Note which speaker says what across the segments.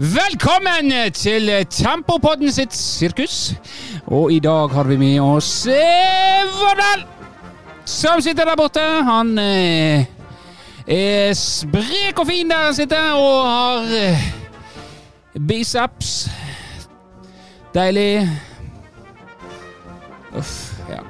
Speaker 1: Velkommen til Tempopodden sitt sirkus. Og i dag har vi med oss eh, Vårdal, som sitter der borte. Han eh, er sprek og fin der han sitter, og har eh, biceps. Deilig. Uff, ja.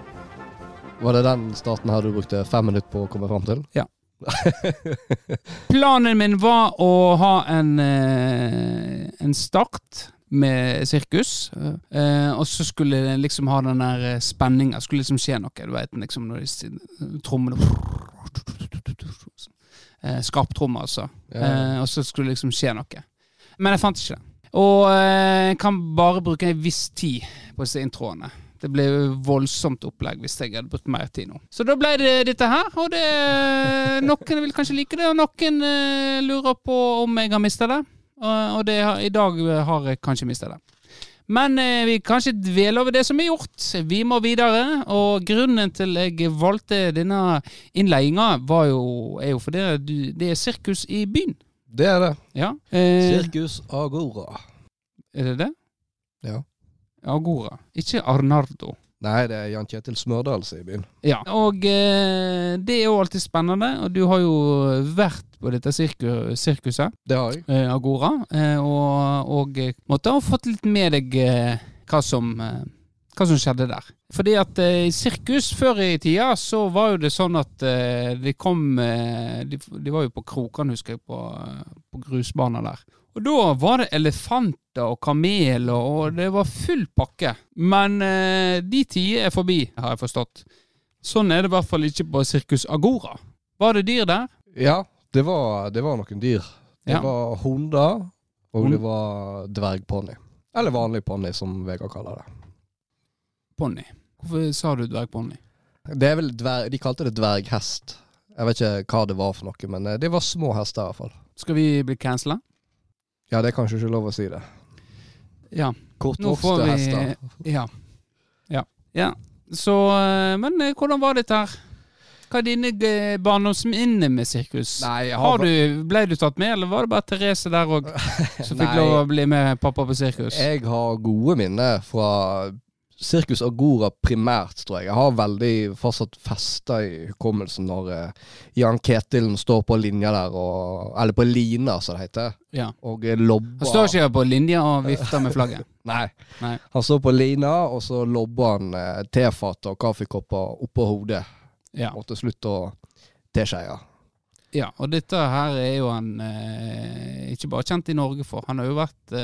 Speaker 2: Var det den starten her du brukte fem minutter på å komme fram til?
Speaker 1: Ja. Planen min var å ha en, eh, en start med sirkus. eh, og så skulle det liksom ha den der spenninga. Skulle liksom skje noe. Du vet liksom når de trommene eh, Skarptromme, altså. Eh, og så skulle det liksom skje noe. Men jeg fant ikke det. Og eh, jeg kan bare bruke en viss tid på disse introene. Det ble voldsomt opplegg hvis jeg hadde brukt mer tid nå. Så da ble det dette her, og det, noen vil kanskje like det, og noen eh, lurer på om jeg har mista det. Og, og det, i dag har jeg kanskje mista det. Men eh, vi kan ikke dvele over det som er gjort. Vi må videre. Og grunnen til jeg valgte denne innledninga, er jo fordi det, det er sirkus i byen.
Speaker 2: Det er det.
Speaker 1: Ja. Eh,
Speaker 2: Sirkus Agora.
Speaker 1: er det det?
Speaker 2: Ja.
Speaker 1: Agora. Ikke Arnardo.
Speaker 2: Nei, det er Jan Kjetil Smørdal som er i byen.
Speaker 1: Ja. Og eh, det er jo alltid spennende, og du har jo vært på dette sirku, sirkuset,
Speaker 2: Det har jeg.
Speaker 1: eh, Agora, eh, og, og eh, måtte ha fått litt med deg eh, hva som eh, hva som skjedde der. Fordi at i sirkus før i tida så var jo det sånn at de kom de, de var jo på krokene, husker jeg, på, på grusbaner der. Og da var det elefanter og kameler, og det var full pakke. Men eh, de tider er forbi, har jeg forstått. Sånn er det i hvert fall ikke på Sirkus Agora. Var det dyr der?
Speaker 2: Ja, det var, det var noen dyr. Det
Speaker 1: Ja.
Speaker 2: var hunder, og
Speaker 1: Hund.
Speaker 2: det var dvergponni. Eller vanlig ponni, som Vegard kaller det.
Speaker 1: Ponni. Hvorfor sa du dvergponni?
Speaker 2: Er De kalte det dverghest. Jeg vet ikke hva det var for noe, men eh, det var små hester i hvert fall.
Speaker 1: Skal vi bli cancela?
Speaker 2: Ja, det er kanskje ikke lov å si det.
Speaker 1: Ja. Får
Speaker 2: Kortvokste
Speaker 1: vi
Speaker 2: hester.
Speaker 1: Ja. ja. Ja. Så eh, Men eh, hvordan var dette her? Hva er dine eh, barndomsminner med sirkus?
Speaker 2: Nei, jeg
Speaker 1: Har du, ble du tatt med, eller var det bare Therese der òg som fikk lov å bli med pappa på sirkus?
Speaker 2: Jeg har gode minner fra Sirkus Agora primært, tror jeg. Jeg har veldig fortsatt festa i hukommelsen når eh, Jan Ketilen står på linja der, og, eller på lina, som det heter,
Speaker 1: Ja.
Speaker 2: og eh, lobber
Speaker 1: Han står ikke på linja og vifter med flagget.
Speaker 2: Nei.
Speaker 1: Nei.
Speaker 2: Han står på lina, og så lobber han eh, tefat og kaffekopper oppå hodet,
Speaker 1: Ja.
Speaker 2: og til slutt og teskeier.
Speaker 1: ja. Og dette her er jo han eh, ikke bare kjent i Norge for. Han har jo vært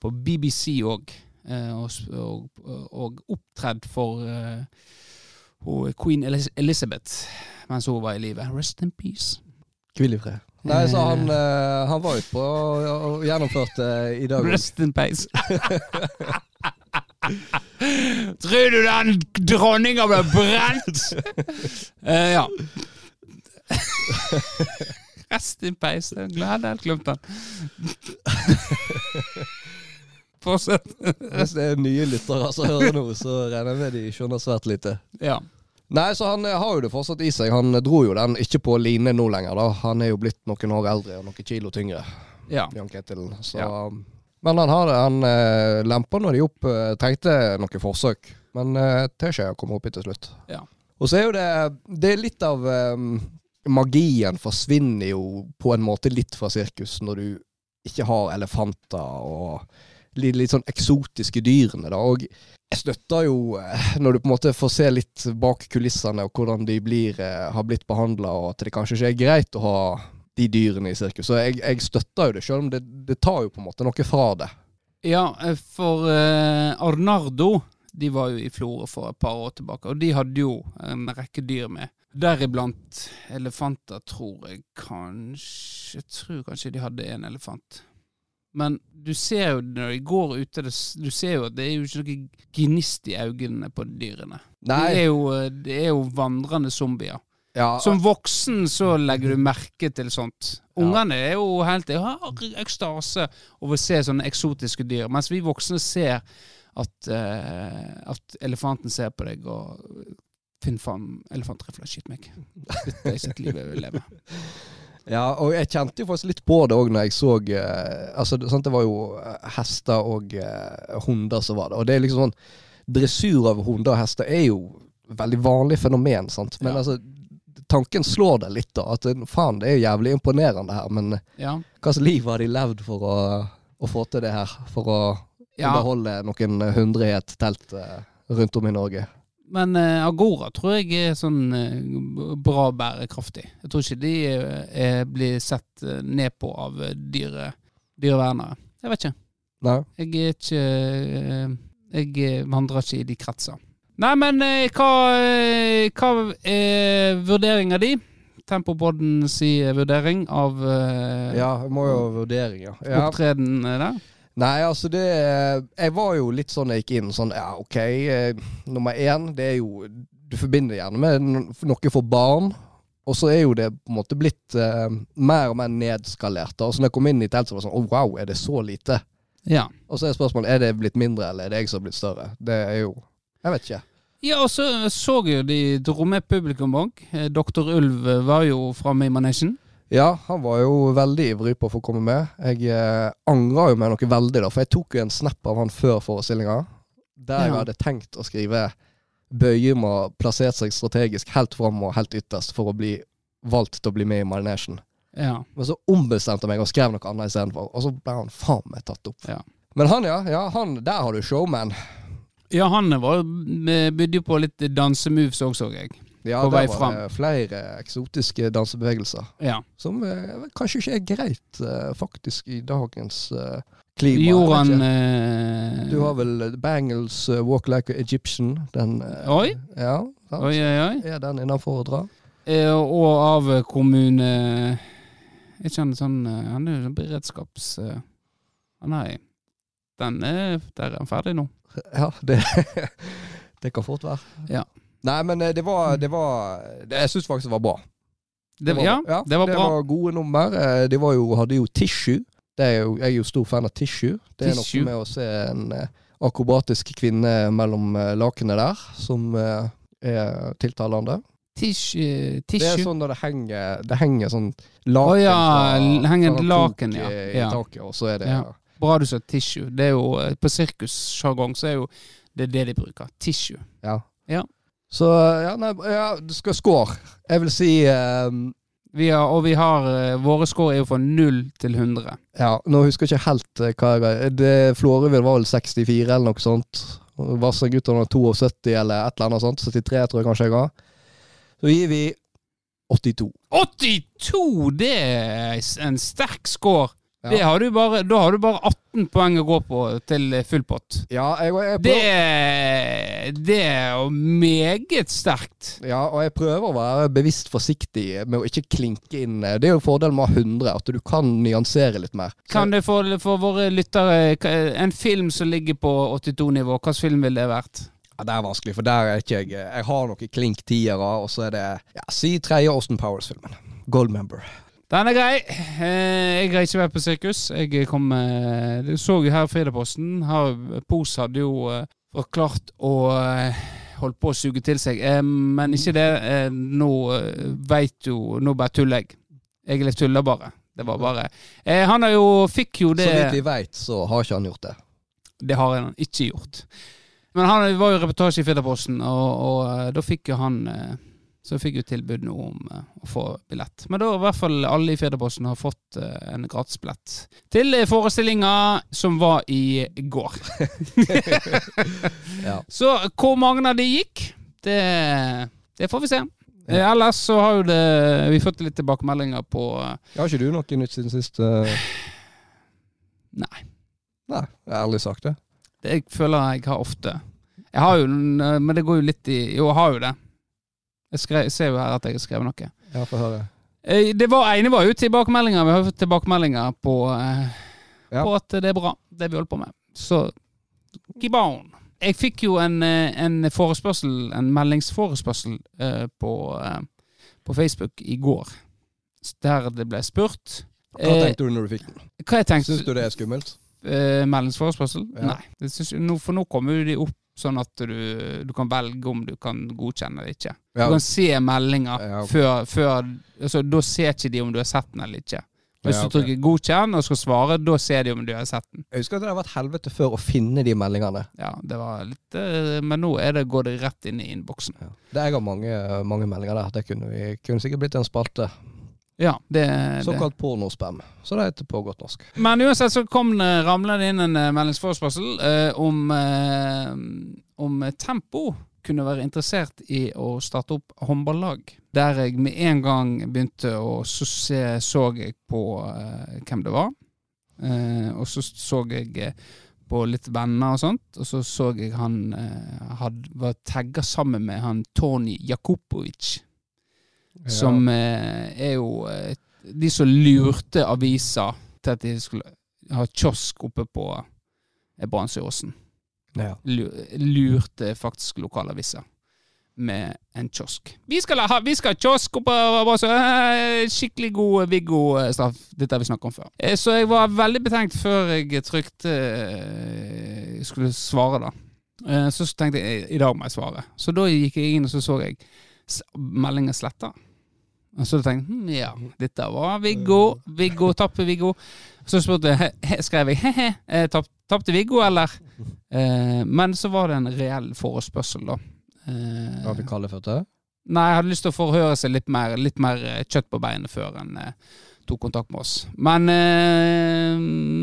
Speaker 1: på BBC òg. Eh, og, og, og opptredd for eh, queen Elizabeth mens hun var i live. Rest in peace.
Speaker 2: Hvil i fred. Nei, så han, eh, han var ute på og, gjennomførte i dag.
Speaker 1: Rest in peace. Tror du den dronninga ble brent? uh, ja. Rest in peace. Jeg glad jeg hadde glemt den. Fortsett.
Speaker 2: Hvis det er nye lyttere som hører noe, så regner jeg med de skjønner svært lite.
Speaker 1: Ja.
Speaker 2: Nei, så han eh, har jo det fortsatt i seg. Han eh, dro jo den ikke på line nå lenger, da. Han er jo blitt noen år eldre og noen kilo tyngre,
Speaker 1: ja.
Speaker 2: Jan Ketil. Så,
Speaker 1: Ja.
Speaker 2: Men han har det. Han eh, lempa når de opp eh, trengte noen forsøk. Men eh, teskjea opp oppi til slutt.
Speaker 1: Ja.
Speaker 2: Og så er jo det Det er litt av eh, Magien forsvinner jo på en måte litt fra sirkus når du ikke har elefanter og litt, litt sånn eksotiske dyrene, da. Og jeg støtter jo eh, når du på en måte får se litt bak kulissene og hvordan de blir, eh, har blitt behandla, og at det kanskje ikke er greit å ha de dyrene i sirkus. Så jeg, jeg støtter jo det, selv om det, det tar jo på en måte noe fra det.
Speaker 1: Ja, eh, for eh, Arnardo De var jo i Florø for et par år tilbake, og de hadde jo en rekke dyr med. Deriblant elefanter, tror jeg kanskje Jeg tror kanskje de hadde en elefant. Men du ser jo når de går ute, det, du ser jo at det er jo ikke noe gnist i øynene på dyrene. Det er jo, eh, det er jo vandrende zombier.
Speaker 2: ja,
Speaker 1: Som voksen så legger du merke til sånt. Ungene er jo helt de har ekstase over å se sånne eksotiske dyr, mens vi voksne ser at, uh, at elefanten ser på deg og Finn faen, elefantrifla, skyt meg. Dette er ikke et liv jeg vil leve.
Speaker 2: Ja, og jeg kjente jo faktisk litt på det òg når jeg så eh, Altså, det, sant, det var jo eh, hester og eh, hunder som var det. Og det er liksom sånn Dressur av hunder og hester er jo veldig vanlig fenomen, sant. Men
Speaker 1: Ja.
Speaker 2: altså Tanken slår deg litt, da. At faen, det er jo jævlig imponerende her, men
Speaker 1: Ja.
Speaker 2: hva slags liv har de levd for å, å få til det her? For å
Speaker 1: ja.
Speaker 2: underholde noen hundre i et telt eh, rundt om i Norge?
Speaker 1: Men uh, Agora tror jeg er sånn uh, bra bærekraftig. Jeg tror ikke de uh, blir sett ned på av dyre, dyrevernere. Jeg vet ikke.
Speaker 2: Nei?
Speaker 1: Jeg er ikke Jeg vandrer ikke i de kretser. Nei, men hva, hva er vurderinga di? Tempopodden sier vurdering av
Speaker 2: Ja, må jo ha vurdering, ja.
Speaker 1: opptreden der.
Speaker 2: Nei, altså det Jeg var jo litt sånn jeg gikk inn sånn Ja, OK. Eh, nummer én, det er jo Du forbinder gjerne med noe for barn. Og så er jo det på en måte blitt uh, mer og mer nedskalert. Og så når jeg kom inn i teltet, så var det sånn Å, wow, er det så lite?
Speaker 1: Ja.
Speaker 2: Og så er spørsmålet er det blitt mindre, eller er det jeg som har blitt større? Det er jo Jeg vet ikke.
Speaker 1: Ja, og så så jo de dro med publikum òg. Doktor Ulv eh, var jo framme i manesjen.
Speaker 2: Ja, han var jo veldig ivrig på å få komme med. Jeg eh, angra jo meg noe veldig, da, for jeg tok jo en snap av han før forestillinga. Der jeg
Speaker 1: Ja.
Speaker 2: hadde tenkt å skrive Bøyum har plassert seg strategisk helt fram og helt ytterst for å bli valgt til å bli med i Marination.
Speaker 1: Ja.
Speaker 2: Men så ombestemte jeg meg og skrev noe annet istedenfor, og så ble han faen meg tatt opp.
Speaker 1: Ja.
Speaker 2: Men han, ja. ja han, Der har du showman.
Speaker 1: ja, han var, eh, bydde jo på litt dansemoves også, så jeg.
Speaker 2: Ja,
Speaker 1: På
Speaker 2: der
Speaker 1: vei
Speaker 2: var
Speaker 1: fram.
Speaker 2: det flere eksotiske dansebevegelser.
Speaker 1: Ja.
Speaker 2: Som eh, kanskje ikke er greit, eh, faktisk, i dagens eh, klima.
Speaker 1: Gjorde han eh,
Speaker 2: Du har vel Bangles uh, Walk Like an Egyptian. Den eh,
Speaker 1: Oi.
Speaker 2: Ja, den,
Speaker 1: Oi, oi, oi.
Speaker 2: Er den innafor å dra?
Speaker 1: Og av kommune Jeg kjenner sånn Han er jo sånn beredskaps... Han er Den er Der er han ferdig nå.
Speaker 2: Ja, det, det kan fort være.
Speaker 1: Ja.
Speaker 2: Nei, men eh, det var, det var det, Jeg syns faktisk det var bra.
Speaker 1: Det,
Speaker 2: var,
Speaker 1: ja, det var bra.
Speaker 2: Det var gode nummer. Eh, De var jo, hadde jo Tissue. Det er jo, jeg er jo stor fan av Tissue. Det er
Speaker 1: Tissue.
Speaker 2: noe med å se en eh, akrobatisk kvinne mellom lakenet der, som er tiltalende.
Speaker 1: Tissue, tissue.
Speaker 2: Det er sånn når det henger, det henger sånn laken
Speaker 1: oh, ja, fra, henger
Speaker 2: fra
Speaker 1: laken, ja.
Speaker 2: i
Speaker 1: Ja.
Speaker 2: taket, og så er det
Speaker 1: Ja. Bra du sa tissue. Det er jo På sirkussjargong så er jo det er det de bruker. Tissue.
Speaker 2: Ja.
Speaker 1: Ja.
Speaker 2: Så ja, nei, ja, du skal score. Jeg vil si ehm,
Speaker 1: Vi har, og vi har eh, Våre score er jo fra 0 til 100.
Speaker 2: Ja, nå husker jeg ikke helt eh, hva jeg det, Florøvild var vel 64 eller noe sånt. Vassendgutane 72 eller et eller annet sånt. 73 tror jeg kanskje jeg ga. Så gir vi 82.
Speaker 1: 82! Det er en sterk score.
Speaker 2: Ja.
Speaker 1: Det har du bare, da har du bare 18 poeng å gå på til full pott.
Speaker 2: Ja, jeg, jeg
Speaker 1: Det, det er jo meget sterkt.
Speaker 2: ja, og jeg prøver å være bevisst forsiktig med å ikke klinke inn Det er jo fordelen med å ha 100, at du kan nyansere litt mer. Så-
Speaker 1: Kan det for, for våre lyttere En film som ligger på 82-nivå, hvilken film ville det vært?
Speaker 2: Ja, Det er vanskelig, for der er ikke jeg Jeg har noen klink tiere, og så er det ja, Si tredje Austin Powers-filmen. Goldmember.
Speaker 1: Den er grei. Eh, jeg har ikke vært på sirkus. Jeg kom eh, Du så jo her Fredagsposten. Pos hadde jo eh, forklart å holdt på å suge til seg. Men ikke det. Nå veit jo Nå bare tuller jeg. Jeg tuller bare. Det var bare Han har jo Fikk jo det
Speaker 2: Så vidt vi veit, så har ikke han gjort det.
Speaker 1: Det har han ikke gjort. Men han var jo reportasje i Firdaposten, og, og da fikk jo han Så fikk jo tilbud nå om uh, å få billett. Men da i hvert fall alle i Firdaposten har fått uh, en gratisbillett til eh, forestillinga som var i går.
Speaker 2: Ja.
Speaker 1: Så hvor mange av de gikk, det, det får vi se. Ja. ellers så har jo det vi fått litt tilbakemeldinger på uh,
Speaker 2: Har ikke du noe nytt siden sist?
Speaker 1: Nei.
Speaker 2: Nei, ærlig sagt det.
Speaker 1: Det jeg føler jeg har ofte. Jeg har jo, men det går jo litt i Jo, jeg har jo det. Jeg, skrev, ser jo her at jeg har skrevet noe.
Speaker 2: Ja, få høre.
Speaker 1: Eh, Det var ene var jo tilbakemeldinger. Vi har fått tilbakemeldinger på, eh,
Speaker 2: Ja.
Speaker 1: på at det er bra, det vi holder på med. Så keep on. Jeg fikk jo en, eh, en forespørsel, en meldingsforespørsel eh, på, på Facebook i går. Der det ble spurt.
Speaker 2: Hva tenkte du når du fikk den?
Speaker 1: hva jeg tenkte
Speaker 2: Syns du det er skummelt?
Speaker 1: eh, meldingsforespørsel?
Speaker 2: Ja.
Speaker 1: Nei. Synes, for nå kommer jo de opp Sånn at du, du kan velge om du kan godkjenne eller ikke.
Speaker 2: Ja.
Speaker 1: Du kan se meldinger
Speaker 2: Ja, okay.
Speaker 1: før, før altså, Da ser ikke de om du har sett den eller ikke. Hvis
Speaker 2: Ja, okay.
Speaker 1: du trykker 'godkjenn' og skal svare, da ser de om du har sett den.
Speaker 2: Jeg husker at det har vært helvete før å finne de meldingene.
Speaker 1: Ja, det var litt eh, Men nå det, går det rett inn i innboksen.
Speaker 2: Det er jeg har mange, mange meldinger der. Det kunne, vi, kunne sikkert blitt en spalte.
Speaker 1: Ja, det.
Speaker 2: Såkalt pornospam. Så det heter på godt norsk.
Speaker 1: Men uansett så kom det, ramla det inn en eh, meldingsforespørsel eh, om, eh, om Tempo kunne være interessert i å starte opp håndballag. Der jeg med en gang begynte å så se, så jeg på eh, hvem det var. Eh, og så så jeg eh, på litt venner og sånt, og så så jeg han eh, had, var tagga sammen med han Tony Jakubovic som eh, er jo eh, de som lurte aviser til at de skulle ha kiosk oppe på eh, Brannsøyåsen.
Speaker 2: ja.
Speaker 1: Lurte faktisk lokalaviser med en kiosk. Vi skal ha, vi skal ha kiosk oppe Skikkelig god Viggo-straff. Dette har vi snakket om før. Eh, Så jeg var veldig betenkt før jeg trykte eh, skulle svare, da. Så tenkte jeg i dag må jeg svare. Så da gikk jeg inn og så så jeg meldingen sletta. Og så tenkte jeg hm, ja, dette var Viggo. Viggo, tapper Viggo. Så spurte jeg, he- he- skrev jeg he-he, eh, tapp- tapte Viggo, eller? Eh, men så var det en reell forespørsel, da. Eh,
Speaker 2: hadde for det?
Speaker 1: Nei, jeg hadde lyst til å forhøre seg litt mer, litt mer eh, kjøtt på beinet før en eh, tok kontakt med oss. Men, eh,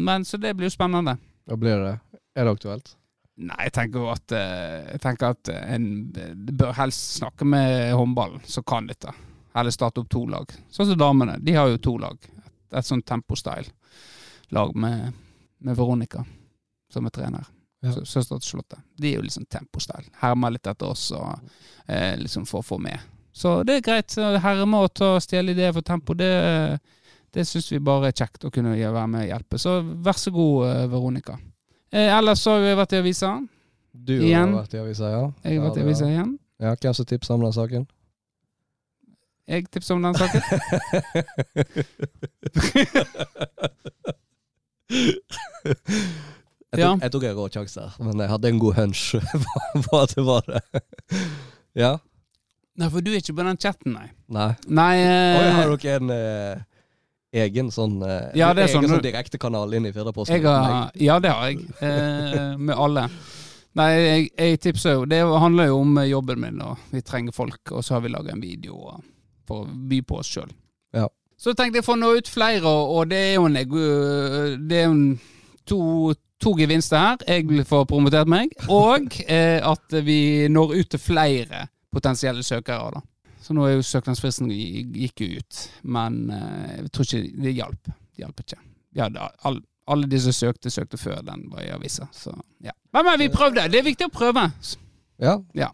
Speaker 1: men Så det blir jo spennende.
Speaker 2: Hva blir det? Er det aktuelt?
Speaker 1: Nei, jeg tenker at, eh, jeg tenker at en bør helst snakke med håndballen, som kan dette. Eller starte opp to lag. Sånn som damene. De har jo to lag. Et, et sånt tempo-style-lag med, med Veronica, som er trener.
Speaker 2: Ja.
Speaker 1: Søstera til Charlotte. De er jo liksom tempo-style. Hermer litt etter oss og eh, liksom for å få med. Så det er greit. Herme og ta stjele ideer for tempo, det, det syns vi bare er kjekt å kunne være med og hjelpe. Så vær så god, eh, Veronica. Eh, ellers så har vi vært i avisa.
Speaker 2: Du
Speaker 1: Igjen.
Speaker 2: har vært i avisa, ja?
Speaker 1: Jeg har vært i avisa igjen.
Speaker 2: Ja, Hvem som tipsa om den saken?
Speaker 1: Jeg tipser om den saken.
Speaker 2: Jeg tok, jeg tok en rå sjanse men jeg hadde en god hunch på at det var det. Ja?
Speaker 1: Nei, for du er ikke på den chatten, nei.
Speaker 2: Nei.
Speaker 1: Nei eh,
Speaker 2: har dere en eh, egen sånn eh,
Speaker 1: Ja, det er
Speaker 2: egen
Speaker 1: sånn-
Speaker 2: sånn direktekanal inn i Firdaposten?
Speaker 1: Ja, det har jeg. Eh, med alle. Nei, jeg, jeg tipser jo Det handler jo om jobben min, og vi trenger folk, og så har vi laga en video og- for å by på oss sjøl.
Speaker 2: Ja.
Speaker 1: Så tenkte jeg å nå ut flere, og, det er jo en Det er jo en to, to gevinster her. Jeg får promotert meg, og eh, at vi når ut til flere potensielle søkere. da. Så nå er jo søknadsfristen gikk jo ut, men eh, jeg tror ikke det hjalp. Det hjalp ikke. Ja, det, all, alle de som søkte, søkte før den var i avisa. Så ja. Men, men vi prøvde. Det er viktig å prøve.
Speaker 2: Ja. Ja.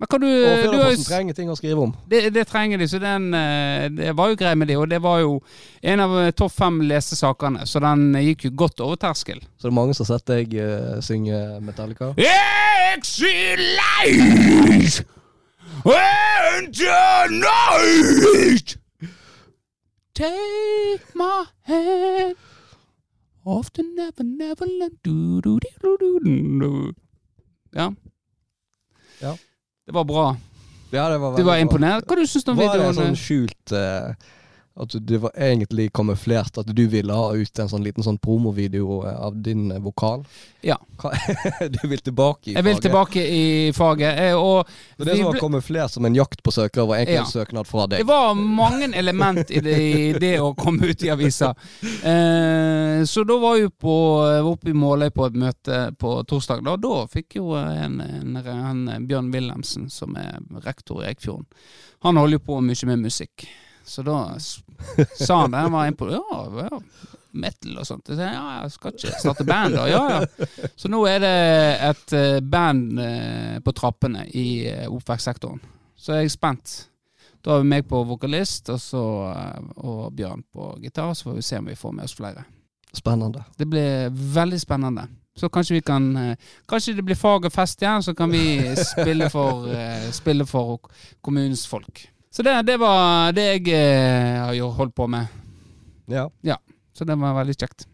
Speaker 1: Men kan du,
Speaker 2: Og
Speaker 1: s-
Speaker 2: trenger ting å skrive om.
Speaker 1: det, det trenger de, så den, eh, det var jo grei med det. Og det var jo en av eh, topp fem lesesakene, så den eh, gikk jo godt over terskel.
Speaker 2: Så det er mange som har sett deg uh, synge Metallica.
Speaker 1: Excellent and tonight Take my hand Off the never, never du. Ja.
Speaker 2: Ja.
Speaker 1: Det var bra.
Speaker 2: Ja, det var
Speaker 1: Du var imponert. Hva du syns du om
Speaker 2: Var det
Speaker 1: videoen?
Speaker 2: sånn skjult eh, At det var egentlig kamuflert at du ville ha ut en sånn liten sånn promovideo eh, av din eh, vokal?
Speaker 1: Ja.
Speaker 2: Du vil tilbake i
Speaker 1: Jeg vil tilbake i faget. eh, Og
Speaker 2: Det er det som var
Speaker 1: ble-
Speaker 2: kamuflert som en jakt på søkere, var egentlig
Speaker 1: Ja.
Speaker 2: en søknad fra
Speaker 1: Det var mange element i det, i det å komme ut i avisa. Eh, så da var jeg på, oppe i Måløy på et møte på torsdag. Da, da fikk jo en, en, en Bjørn Wilhelmsen, som er rektor i Eikfjorden, han holder jo på mye med musikk. Så da sa han det. Han var inne på ja, ja, metal og sånt. Jeg sa ja, jeg skal ikke starte band da. Ja, ja. Så nå er det et eh, band eh, på trappene i eh, oppvekstsektoren. Så jeg er spent. Da har vi meg på vokalist, og så og Bjørn på gitar. Så får vi se om vi får med oss flere.
Speaker 2: Spennende.
Speaker 1: Det blir veldig spennende. Så kanskje vi kan Kanskje det blir fag og fest igjen, så kan vi spille for, spille for kommunens folk. Så det, det var det jeg eh, har jo holdt på med.
Speaker 2: Ja. ja.
Speaker 1: Så det var veldig kjekt.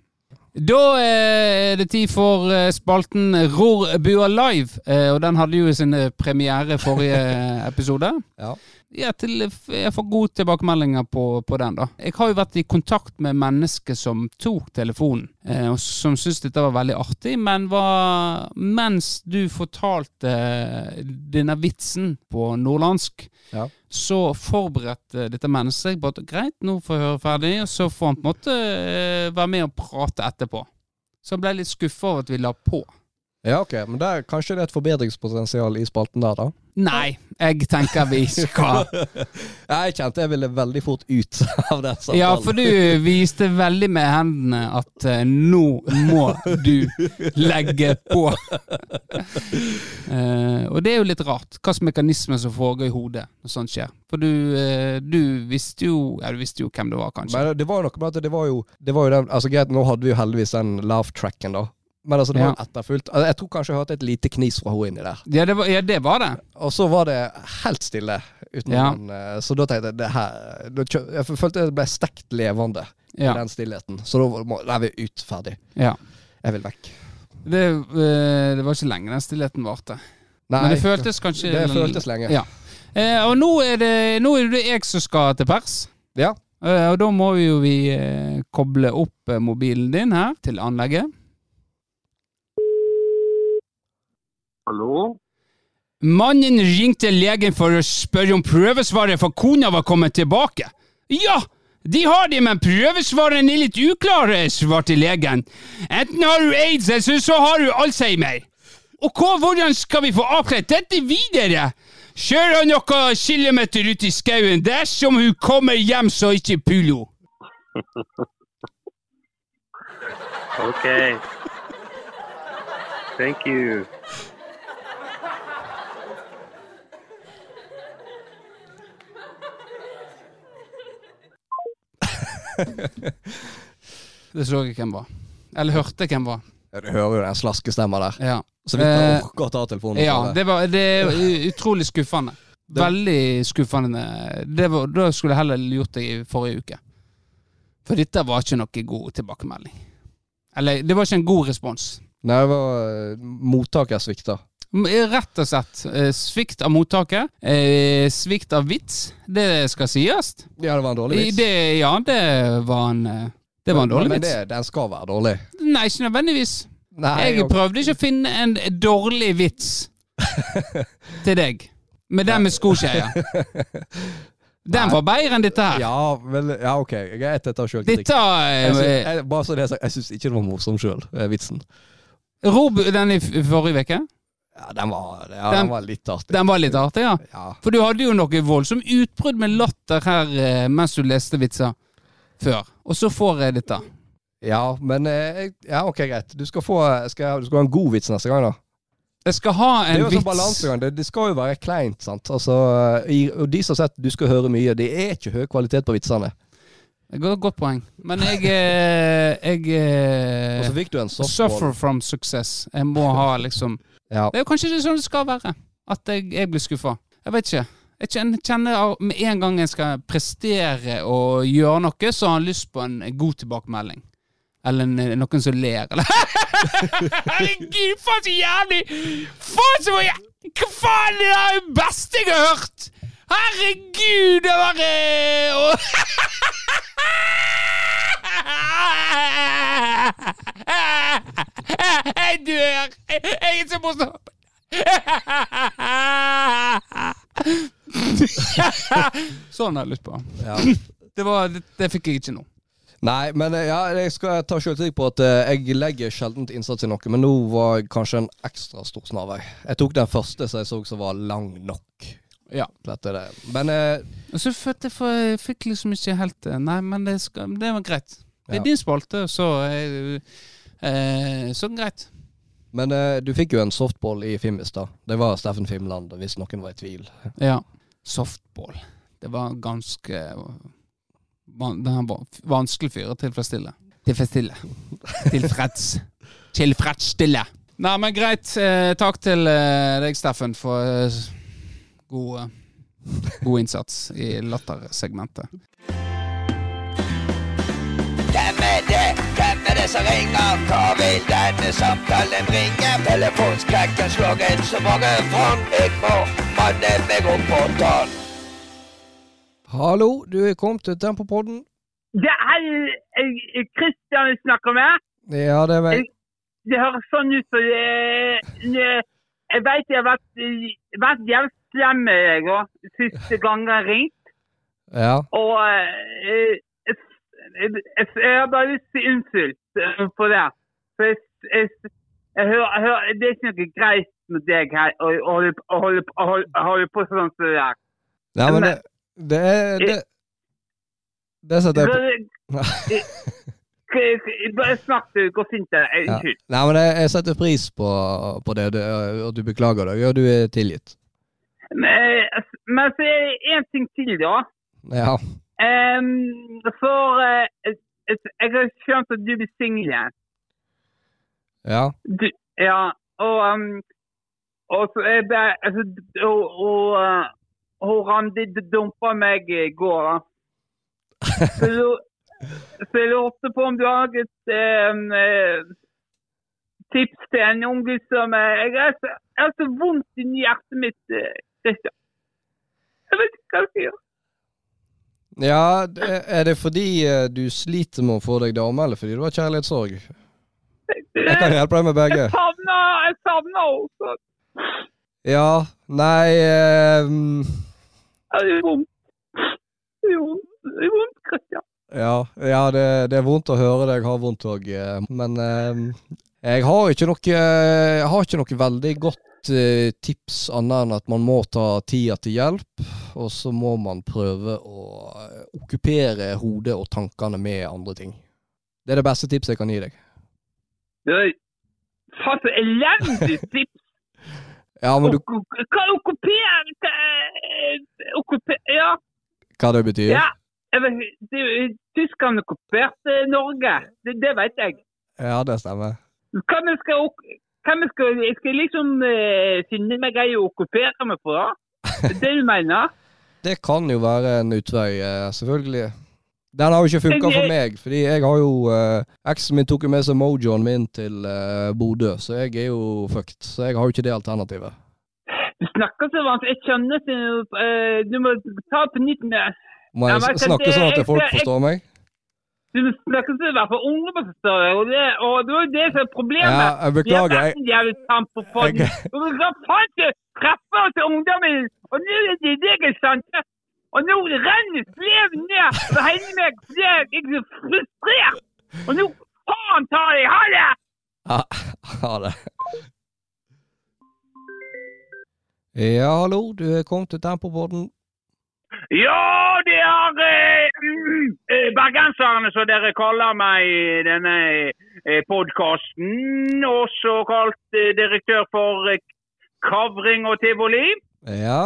Speaker 1: Da eh, er det tid for eh, spalten Rorbua live, eh, og den hadde jo sin eh, premiere forrige episode.
Speaker 2: Ja.
Speaker 1: Ja, til, jeg får gode tilbakemeldinger på, på den, da. Jeg har jo vært i kontakt med mennesker som tok telefonen, eh, og som syntes dette var veldig artig, men var, mens du fortalte eh, denne vitsen på nordlandsk,
Speaker 2: Ja.
Speaker 1: så forberedte dette mennesket seg på at greit, nå får jeg høre ferdig, og så får han på en måte eh, være med og prate etterpå. Så han ble litt skuffa over at vi la på.
Speaker 2: Ja, ok, men der, kanskje det er et forbedringspotensial i spalten der, da?
Speaker 1: Nei, jeg tenker vi skal
Speaker 2: Jeg kjente jeg ville veldig fort ut av den samtalen.
Speaker 1: Ja, for du viste veldig med hendene at uh, nå må du legge på. uh, og det er jo litt rart, hva slags mekanismer som foregår i hodet når sånt skjer. For du, uh, du visste jo Ja, du visste jo hvem det var, kanskje.
Speaker 2: Men det var jo noe med at det var jo, det var jo den Altså greit, nå hadde vi jo heldigvis den laugh-tracken, da. Men altså, det var
Speaker 1: Ja.
Speaker 2: etterfulgt. Altså, jeg tror kanskje jeg hørte et lite knis fra henne inni der.
Speaker 1: Ja, det var, ja, det var det.
Speaker 2: Og så var det helt stille.
Speaker 1: Ja.
Speaker 2: den, eh, så da tenkte jeg det her Jeg følte det ble stekt levende i den stillheten. Så da må, er vi ut ferdig.
Speaker 1: ja.
Speaker 2: Jeg vil vekk.
Speaker 1: Det, eh, det var ikke lenge den stillheten varte.
Speaker 2: Nei,
Speaker 1: Men det føltes kanskje
Speaker 2: det føltes lenge.
Speaker 1: Ja. Eh, og nå er, det, nå er det jeg som skal til pers.
Speaker 2: Ja.
Speaker 1: Eh, og da må vi jo vi eh, koble opp eh, mobilen din her til anlegget.
Speaker 3: Hallo?
Speaker 1: Mannen ringte legen for å spørre om prøvesvaret for kona var kommet tilbake. Ja, de har det, men prøvesvarene er litt uklare, svarte legen. Enten har du aids, eller så har du alzheimer. Og hva, hvordan skal vi få avklart dette videre? Kjør han noen kilometer ut i skauen dersom hun kommer hjem så ikke pulo.
Speaker 3: ok. Thank you.
Speaker 1: Det så jeg hvem var. Eller hørte hvem var.
Speaker 2: Du hører jo den slaskestemma der.
Speaker 1: Ja.
Speaker 2: Så vidt jeg
Speaker 1: Eh,
Speaker 2: orker å ta telefonen.
Speaker 1: Ja,
Speaker 2: det.
Speaker 1: var det er utrolig skuffende. Veldig skuffende. Det var, da skulle jeg heller gjort det i forrige uke. For dette var ikke noe god tilbakemelding. Eller, det var ikke en god respons.
Speaker 2: Nei, det var uh, mottaker svikta.
Speaker 1: M- Rett og slett. eh, Svikt av mottaket. eh, Svikt av vits. Det skal sies.
Speaker 2: Ja, det var en dårlig vits.
Speaker 1: Det, ja, det var en eh, Det var en dårlig
Speaker 2: men,
Speaker 1: vits.
Speaker 2: Men det, den skal være dårlig.
Speaker 1: Nei, ikke nødvendigvis.
Speaker 2: Nei,
Speaker 1: Jeg
Speaker 2: og-
Speaker 1: prøvde ikke å finne en dårlig vits til deg. Med den med skoskeia. Den var bedre enn dette her.
Speaker 2: Ja, vel, ja, ok. Greit, sjølkritikk.
Speaker 1: Dette eh,
Speaker 2: jeg- Bare så det er sagt, jeg syns ikke det var morsom sjøl, vitsen.
Speaker 1: Rob den i forrige uke.
Speaker 2: Ja, den var, ja,
Speaker 1: Den-
Speaker 2: den var litt artig.
Speaker 1: Den var litt artig, ja.
Speaker 2: Ja.
Speaker 1: For du hadde jo noe voldsomt utbrudd med latter her eh, mens du leste vitser før. Og så får jeg dette.
Speaker 2: ja, men eh, Ja, ok, greit. Du skal få skal, Du skal ha en god vits neste gang, da.
Speaker 1: Jeg skal ha en vits.
Speaker 2: Det er jo sånn
Speaker 1: vits.
Speaker 2: balansegang. Det, det skal jo være kleint, sant. Altså, i, og de som har sett Du skal høre mye, det er ikke høy kvalitet på vitsene.
Speaker 1: Det går et godt poeng. Men jeg jeg, Jeg
Speaker 2: Og så
Speaker 1: eh,
Speaker 2: fikk du en softball.
Speaker 1: Suffer from success. Jeg må ha liksom
Speaker 2: Ja.
Speaker 1: Det er jo kanskje ikke sånn det skal være. At jeg, jeg blir skuffa. Jeg vet ikke. Jeg kjenner, med en gang jeg skal prestere og gjøre noe, så har jeg lyst på en god tilbakemelding. Eller noen som ler. Eller Herregud, faen så jævlig! Faen så jævlig! Hva faen er det beste jeg har hørt? Herregud, det var eh, Jeg dør! Jeg jeg er så morsom! Sånn har jeg lyst på.
Speaker 2: Ja.
Speaker 1: Det, var, det, det fikk jeg ikke nå.
Speaker 2: Nei, men eh, ja, jeg skal ta selvtillit på at eh, jeg legger sjelden innsats i noe, men nå var jeg kanskje en ekstra stor snarvei. Jeg tok den første som jeg så som var lang nok.
Speaker 1: Ja.
Speaker 2: Men eh,
Speaker 1: så følte jeg for jeg fikk liksom ikke helt det. Nei, men det, skal, det var greit. Det er
Speaker 2: Ja.
Speaker 1: din spalte, så eh, eh, Så greit.
Speaker 2: Men eh, du fikk jo en softball i Fimmis, da. Det var Steffen Fimland, hvis noen var i tvil.
Speaker 1: Ja. Softball. Det var ganske Den var vanskelig fyr å tilfredsstille. Tilfredsstille. Tilfreds. Tilfredsstille. Nei, men greit. Eh, takk til eh, deg, Steffen, for eh, god, god innsats i lattersegmentet.
Speaker 4: Hvem er det? Hvem er det
Speaker 3: som ringer. Hva vil denne samtalen bringe? Telefonskrekken slår inn så mange fram. Jeg må manne meg opp på tann.
Speaker 2: Hallo, du er kommet til Tempopodden.
Speaker 4: Det er Kristian Christian jeg snakker med.
Speaker 2: Ja, det er meg.
Speaker 4: Det høres sånn ut for jeg, eh, Jeg vet jeg har vært, eh, vært jævlig slem med deg òg, siste gang jeg har ringt.
Speaker 2: Ja.
Speaker 4: Og eh, jeg, jeg, jeg, jeg har bare lyst til unnskyld eh, for det. For jeg, jeg, jeg, hører, jeg Det er ikke noe greit med deg her å holde, å på sånn som det der.
Speaker 2: Nei, men det, det er det, det setter jeg på.
Speaker 4: Bare snakk, du hvor det. Eh, Unnskyld.
Speaker 2: Nei, men jeg, setter pris på, på det, og du beklager det. og du er tilgitt.
Speaker 4: Men, men så er det én ting til, da.
Speaker 2: Ja.
Speaker 4: Um, for uh, jeg, har skjønt at du blir singel.
Speaker 2: Ja.
Speaker 4: Du, ja, og um, og så er det altså, og, og, og Randi dumpa meg i går. Så, jeg lurte på om du har et um, eh, tips til en ung gutt som eh, Jeg har så, så vondt inni hjertet mitt, Kristian. Jeg vet ikke hva jeg skal gjøre.
Speaker 2: ja er det fordi eh, du sliter med å få deg dame, eller fordi du har kjærlighetssorg? Jeg kan hjelpe deg med begge.
Speaker 4: Jeg savner henne.
Speaker 2: Ja, nei eh, mm,
Speaker 4: Det er vondt. Det er vondt, Christian.
Speaker 2: Ja, ja det, det er vondt å høre det. Jeg har vondt òg. Men eh, jeg har ikke noe Jeg har ikke noe veldig godt eh, tips annet enn at man må ta tida til hjelp. Og så må man prøve å eh, okkupere hodet og tankene med andre ting. Det er det beste tipset jeg kan gi deg.
Speaker 4: Det er faen så elendig tips.
Speaker 2: Ja, men du,
Speaker 4: Hva okkupere hva- Ja.
Speaker 2: hva det betyr?
Speaker 4: ja. Tyskerne okkuperte Norge. Det, det vet jeg.
Speaker 2: Ja, det stemmer.
Speaker 4: Hva vi skal, hva vi skal, jeg skal liksom uh, finne meg ei å okkupere meg på, da? Det det du mener?
Speaker 2: Det kan jo være en utvei, eh, selvfølgelig. Den har jo ikke funka for meg, fordi jeg har jo uh, Eksen min tok jo med seg mojoen min til uh, Bodø, så jeg er jo fucked. Så jeg har jo ikke det alternativet.
Speaker 4: Du snakker så vanskelig. Jeg skjønner ikke uh, Du må ta på nytt med
Speaker 2: Må jeg snakke sånn at folk forstår meg?
Speaker 4: Du snakker så i hvert fall ungdommer forstår jeg, og det, og det var jo det som er problemet.
Speaker 2: Ja, jeg beklager.
Speaker 4: Vi har
Speaker 2: Jeg,
Speaker 4: vært en jævlig på folk.
Speaker 2: Jeg-
Speaker 4: kan faen ikke treffe til ungdommen, og nå er det deg ikke sant. Og nå renner sleven ned og hele meg fordi jeg er frustrert. Og nå faen tar jeg ha det!
Speaker 2: ja, ha det. Ja, hallo, du er kommet til Tempopodden.
Speaker 4: Ja, det er eh, mm, eh, bergenserne, som dere kaller meg i denne eh, podkasten. Også kalt eh, direktør for eh, Kavring og tivoli.
Speaker 2: Ja.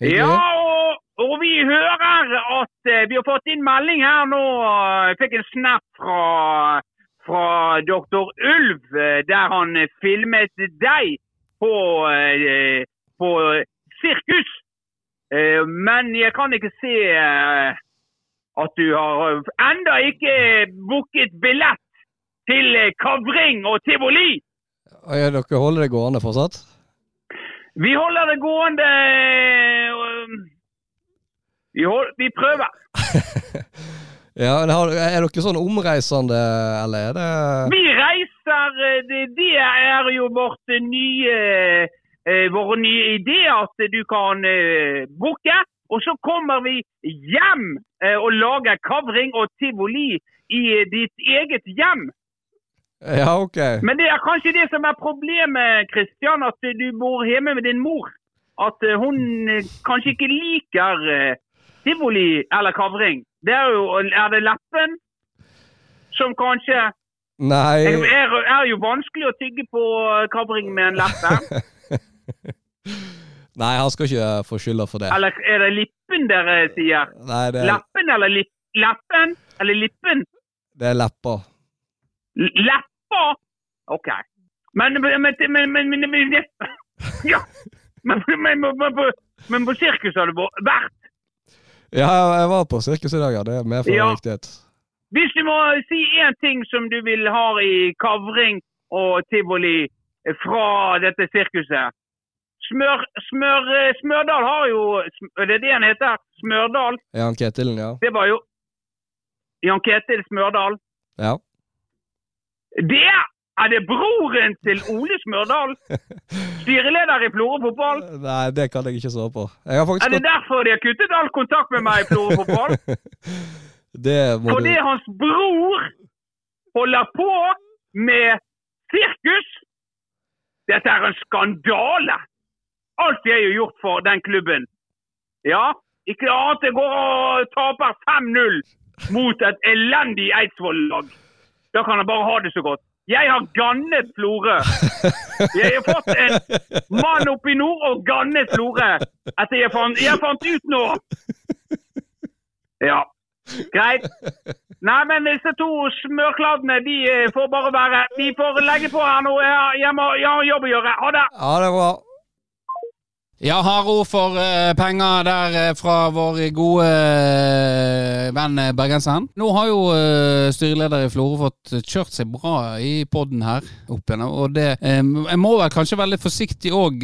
Speaker 4: Ja, og, og vi hører at eh, vi har fått inn melding her nå. eh, Jeg fikk en snap fra, fra doktor Ulv, eh, der han filmet deg på, på sirkus. Men jeg kan ikke se at du har enda ikke booket billett til Kavring og tivoli.
Speaker 2: Ja, dere holder det gående fortsatt?
Speaker 4: Vi holder det gående Vi, hold, vi prøver.
Speaker 2: ja, har, Er dere sånn omreisende, eller er det
Speaker 4: Vi reiser øh, Det, det er jo vårt nye våre vår nye ideer at du kan uh, booke. Og så kommer vi hjem og lager kavring og tivoli i ditt eget hjem.
Speaker 2: Ja, ok.
Speaker 4: Men det er kanskje det som er problemet, Kristian, at du bor hjemme med din mor. At eh, hun eh, kanskje ikke liker eh, tivoli eller kavring. Det er jo Er det leppen som kanskje
Speaker 2: Nei
Speaker 4: Det er, er jo vanskelig å tygge på eh, kavring med en leppe.
Speaker 2: Nei, han skal ikke få skylda for det.
Speaker 4: Eller er det lippen dere sier?
Speaker 2: Nei, det er,
Speaker 4: Leppen eller lipp, leppen? Eller lippen?
Speaker 2: det er lepper.
Speaker 4: L- Leppa? OK. Men men, men, men, men, men, men Ja! Men, men, men, men, på- sirkus har du vært?
Speaker 2: Ja, jeg var på sirkus i dag, ja. Det er mer for
Speaker 4: Ja.
Speaker 2: riktighet.
Speaker 4: Hvis du må si én ting som du vil ha i kavring og tivoli fra dette sirkuset Smør, smør, Smørdal har jo Er det det han heter? Smørdal?
Speaker 2: Jan Ketilen, ja.
Speaker 4: Det var jo Jan Ketil Smørdal.
Speaker 2: ja.
Speaker 4: Det er det broren til Ole Smørdal? Styreleder i Florø fotball?
Speaker 2: Nei, det kan jeg ikke svare på.
Speaker 4: Er
Speaker 2: det
Speaker 4: det derfor de har kuttet all kontakt med meg i Florø fotball?
Speaker 2: Det må du
Speaker 4: Fordi hans bror holder på med sirkus. Dette er en skandale. Alt jeg har gjort for den klubben. Ja, ikke annet enn går og taper 5-0 mot et elendig Eidsvoll-lag. Da kan han bare ha det så godt. Jeg har gannet Florø. Jeg har fått en mann oppe i nord og gannet Florø. Etter jeg fant, jeg fant ut nå. Ja, greit. Nei, men disse to smørkladdene, de eh, får bare være. De får legge på her nå. Jeg, jeg, må, jeg har jobb å gjøre. Ha det.
Speaker 2: Ja, det bra.
Speaker 1: Ja, harde ord for uh, penger der uh, fra vår gode uh, venn eh, bergenseren. Nå har jo uh, styreleder i Florø fått kjørt seg bra i podden her opp igjen. Og det um, Jeg må vel kanskje være litt forsiktig òg,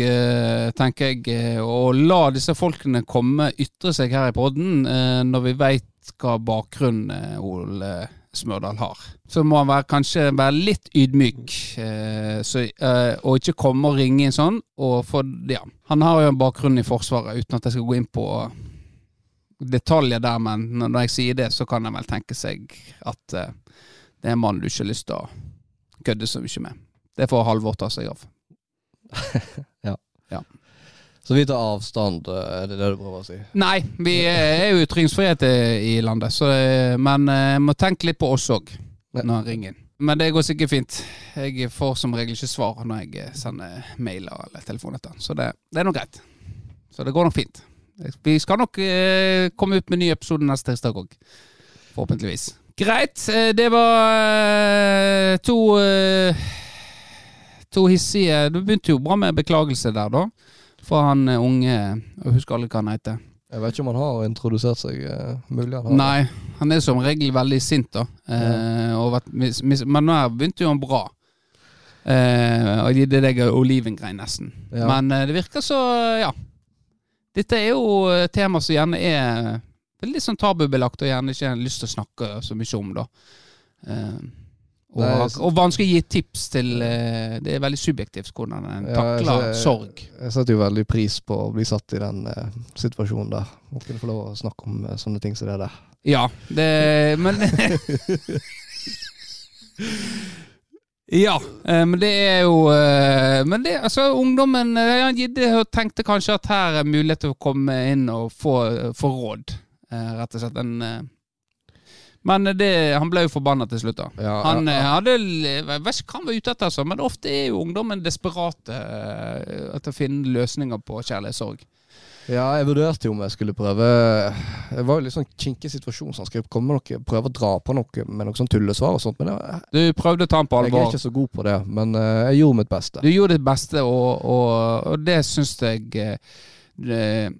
Speaker 1: tenker jeg, å la disse folkene komme ytre seg her i podden eh, når vi veit hva bakgrunn eh, Ole Smørdal har. Så må han være, kanskje være litt ydmyk, eh, så, eh, og ikke komme og ringe inn sånn. Og for, ja, han har jo en bakgrunn i Forsvaret, uten at jeg skal gå inn på detaljer der, men når jeg sier det, så kan en vel tenke seg at eh, det er en mann du ikke har lyst til å kødde så mye med. Det får Halvor ta seg av.
Speaker 2: Så vi tar avstand, eh, er det det du prøver å si?
Speaker 1: Nei, vi er jo ytringsfrihet i landet, så, eh, men jeg må tenke litt på oss òg når han ringer inn. Men det går sikkert fint. Jeg får som regel ikke svar når jeg eh, sender mailer eller telefoner til han, så det, det er nok greit. Så det går nok fint. Vi skal nok eh, komme ut med ny episode neste tirsdag òg. Forhåpentligvis. Greit. eh, Det var eh, to eh, To hissige Du begynte jo bra med beklagelse der, da. For han er unge Jeg husker aldri hva han heter.
Speaker 2: Jeg vet ikke om han har introdusert seg. eh, mulig han har.
Speaker 1: Nei, han er som regel veldig sint, da. Eh, vært men nå begynte jo han bra. Eh, og gitt deg olivengrein, nesten.
Speaker 2: Ja.
Speaker 1: Men eh, det virker så, ja. Dette er jo tema som gjerne er veldig sånn tabubelagt, og gjerne ikke har lyst til å snakke så mye om, da. Eh, og,
Speaker 2: er,
Speaker 1: og vanskelig å gi tips til eh, Det er veldig subjektivt hvordan en
Speaker 2: Ja,
Speaker 1: takler
Speaker 2: altså,
Speaker 1: sorg.
Speaker 2: Jeg setter jo veldig pris på å bli satt i den eh, situasjonen der. Og kunne få lov å snakke om eh, sånne ting som det der.
Speaker 1: Ja, det Men Ja, eh, men det er jo Men det, altså, ungdommen Gidde tenkte kanskje at her er mulighet til å komme inn og få, få råd, rett og slett. En, men det, han ble jo forbanna til slutt, da.
Speaker 2: Ja,
Speaker 1: Han
Speaker 2: ja,
Speaker 1: eh,
Speaker 2: ja.
Speaker 1: hadde Jeg vet ikke hva han var ute etter, altså, men ofte er jo ungdommen desperate eh, etter å finne løsninger på kjærlighetssorg.
Speaker 2: Ja, jeg vurderte jo om jeg skulle prøve Det var jo litt sånn kinkig situasjon, så han skulle komme med noe, prøve å dra på noe med noe sånn tullesvar og sånt. Men jeg,
Speaker 1: Du prøvde å ta ham på alvor?
Speaker 2: jeg er ikke så god på det. Men eh, jeg gjorde mitt beste.
Speaker 1: Du gjorde ditt beste, og, og, og det syns jeg eh, det-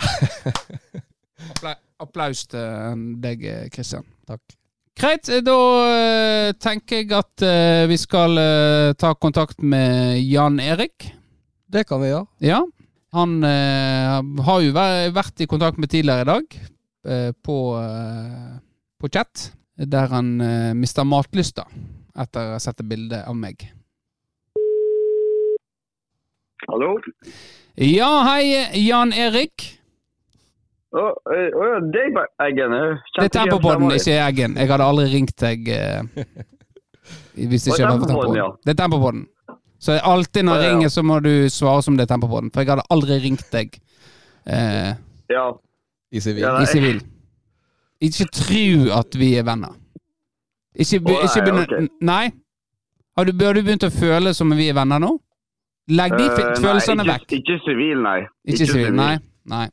Speaker 1: Applaus til deg, Kristian.
Speaker 2: Takk.
Speaker 1: Greit, da eh, tenker jeg at eh, vi skal eh, ta kontakt med Jan Erik.
Speaker 2: Det kan vi gjøre.
Speaker 1: Ja. Han eh, har jo vært i kontakt med tidligere i dag, eh, på, eh, på chat, der han eh, mista matlysta etter å ha sett et bilde av meg.
Speaker 5: Hallo?
Speaker 1: Ja, hei, Jan Erik.
Speaker 5: Å ja, Eggen.
Speaker 1: Det er
Speaker 5: kjente igjen
Speaker 1: Tempopodden,
Speaker 5: stemmen din.
Speaker 1: ikke Eggen. Jeg hadde aldri ringt deg eh, hvis
Speaker 5: Det
Speaker 1: ikke
Speaker 5: er
Speaker 1: det var for
Speaker 5: Tempopodden. ja.
Speaker 1: Det er Tempopodden. Så alltid når jeg ringer, så må du svare som det er Tempopodden. For jeg hadde aldri ringt deg eh,
Speaker 5: Ja.
Speaker 2: I sivil.
Speaker 5: Ja,
Speaker 1: i sivil. Ikke tru at vi er venner. Ikke, be,
Speaker 5: nei,
Speaker 1: ikke begynne
Speaker 5: okay.
Speaker 1: Nei? Har du, har du begynt å føle som vi er venner nå? Legg de uh, følelsene
Speaker 5: nei,
Speaker 1: vekk.
Speaker 5: ikke, Ikke sivil, nei.
Speaker 1: Ikke sivil. Nei. Nei.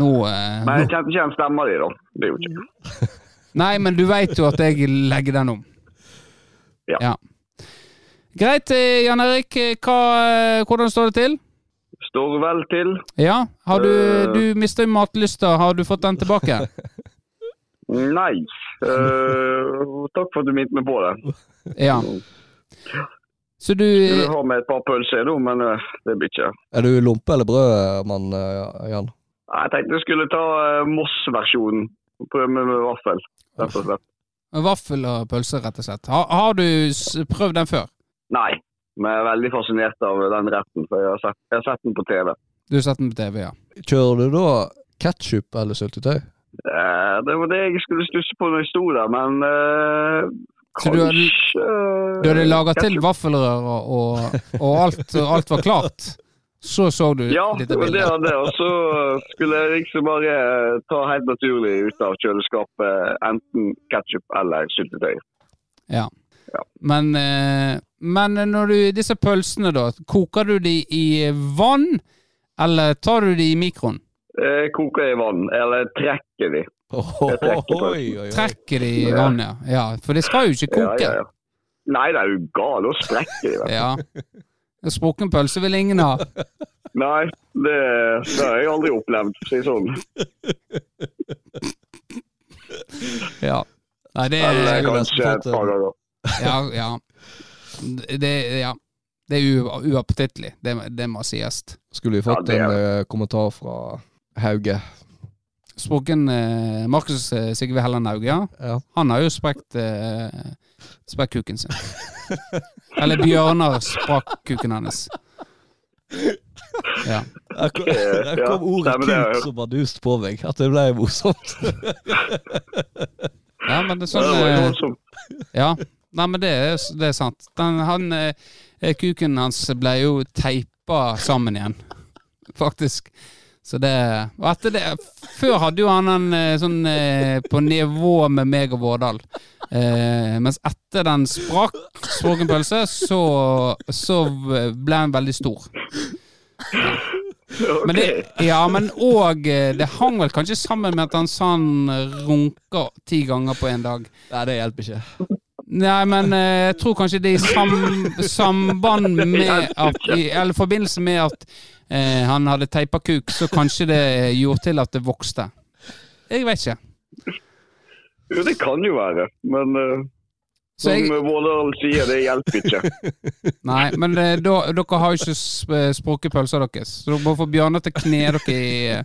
Speaker 1: Nå, eh,
Speaker 5: Men jeg kjente ikke igjen stemma di, da. Det er jo ikke
Speaker 1: Nei, men du veit jo at jeg legger den om.
Speaker 5: Ja.
Speaker 1: Greit, eh, Jan Erik. eh, Hva, eh, hvordan står det til?
Speaker 5: Står vel til.
Speaker 1: Ja, har du,
Speaker 5: Eh.
Speaker 1: du mista matlysta. Har du fått den tilbake?
Speaker 5: Nei. Uh, takk for at du minte meg på det.
Speaker 1: Ja. Så du
Speaker 5: Skulle ha med et par pølser nå, men det blir ikke.
Speaker 2: Er du lompe- eller brød, mann Jan?
Speaker 5: Jeg tenkte jeg skulle ta eh, Moss-versjonen. Prøve med, vaffel, rett og slett.
Speaker 1: Vaffel og pølse, rett og slett. Har, har du prøvd den før?
Speaker 5: Nei, men jeg er veldig fascinert av den retten, for jeg har sett, jeg har sett den på TV.
Speaker 1: Du har sett den på TV, ja.
Speaker 2: Kjører du da ketsjup eller syltetøy?
Speaker 5: Eh, Det var det jeg skulle stusse på når jeg sto der, men eh,
Speaker 1: Så du hadde-
Speaker 5: kanskje
Speaker 1: Du hadde laga til vaffelrører og, og, alt, alt var klart. Så så du
Speaker 5: Ja,
Speaker 1: litt
Speaker 5: det var det
Speaker 1: bildet.
Speaker 5: hadde. Og så skulle jeg liksom bare eh, ta helt naturlig ut av kjøleskapet enten ketsjup eller syltetøy.
Speaker 1: Ja.
Speaker 5: Ja.
Speaker 1: Men, eh, men når du Disse pølsene, da. Koker du de i vann, eller tar du de i mikroen?
Speaker 5: Jeg Koker i vann, eller trekker de. Trekker oi,
Speaker 2: oi, oi.
Speaker 1: Trekker de i vann, ja. ja. For det skal jo ikke koke.
Speaker 5: ja, ja. Nei, det er jo gal. nå sprekker de.
Speaker 1: Ja. En Sprukken pølse vil ingen ha.
Speaker 5: Nei, det, det har jeg aldri opplevd, for å si det sånn.
Speaker 1: Ja. Nei, det er
Speaker 2: Eller
Speaker 5: kanskje et par ganger.
Speaker 1: Ja, ja. Det, ja. det er u- uappetittlig. Det, det må sies.
Speaker 2: Skulle vi fått
Speaker 5: Ja,
Speaker 2: en eh, kommentar fra Hauge.
Speaker 1: Sprukken eh, Markus eh, Sigve Helland Hauge, ja.
Speaker 2: Ja.
Speaker 1: Han har jo sprekt eh, sprekkkuken sin. Eller Bjørnar sprakk kuken hennes. Ja.
Speaker 2: Der kom,
Speaker 5: Eh,
Speaker 2: der kom ordet
Speaker 5: ja,
Speaker 2: kuk som bardust på meg. At det ble morsomt.
Speaker 1: ja, men det er sånn eh. Ja. Nei, men det er, det er sant. Den, han, eh, kuken hans ble jo teipa sammen igjen, faktisk. Så det Og etter det Før hadde jo han en eh, sånn eh, på nivå med meg og Vårdal. Eh, mens etter den sprakk, språken pølse, så, så ble han veldig stor. Men det, ja, men òg Det hang vel kanskje sammen med at han sa han runka ti ganger på en dag.
Speaker 2: Nei, det hjelper ikke.
Speaker 1: Nei, men eh, jeg tror kanskje det er i sam, samband med at i, Eller forbindelse med at eh, han hadde teipa kuk, så kanskje det gjorde til at det vokste. Jeg vet ikke.
Speaker 5: Jo, det kan jo være, men uh, som
Speaker 1: jeg,
Speaker 5: Vårdal sier, det hjelper ikke.
Speaker 1: nei, men uh, da, dere har jo ikke sp- sprukket pølsa deres. Så dere må få Bjørnar til å kne dere i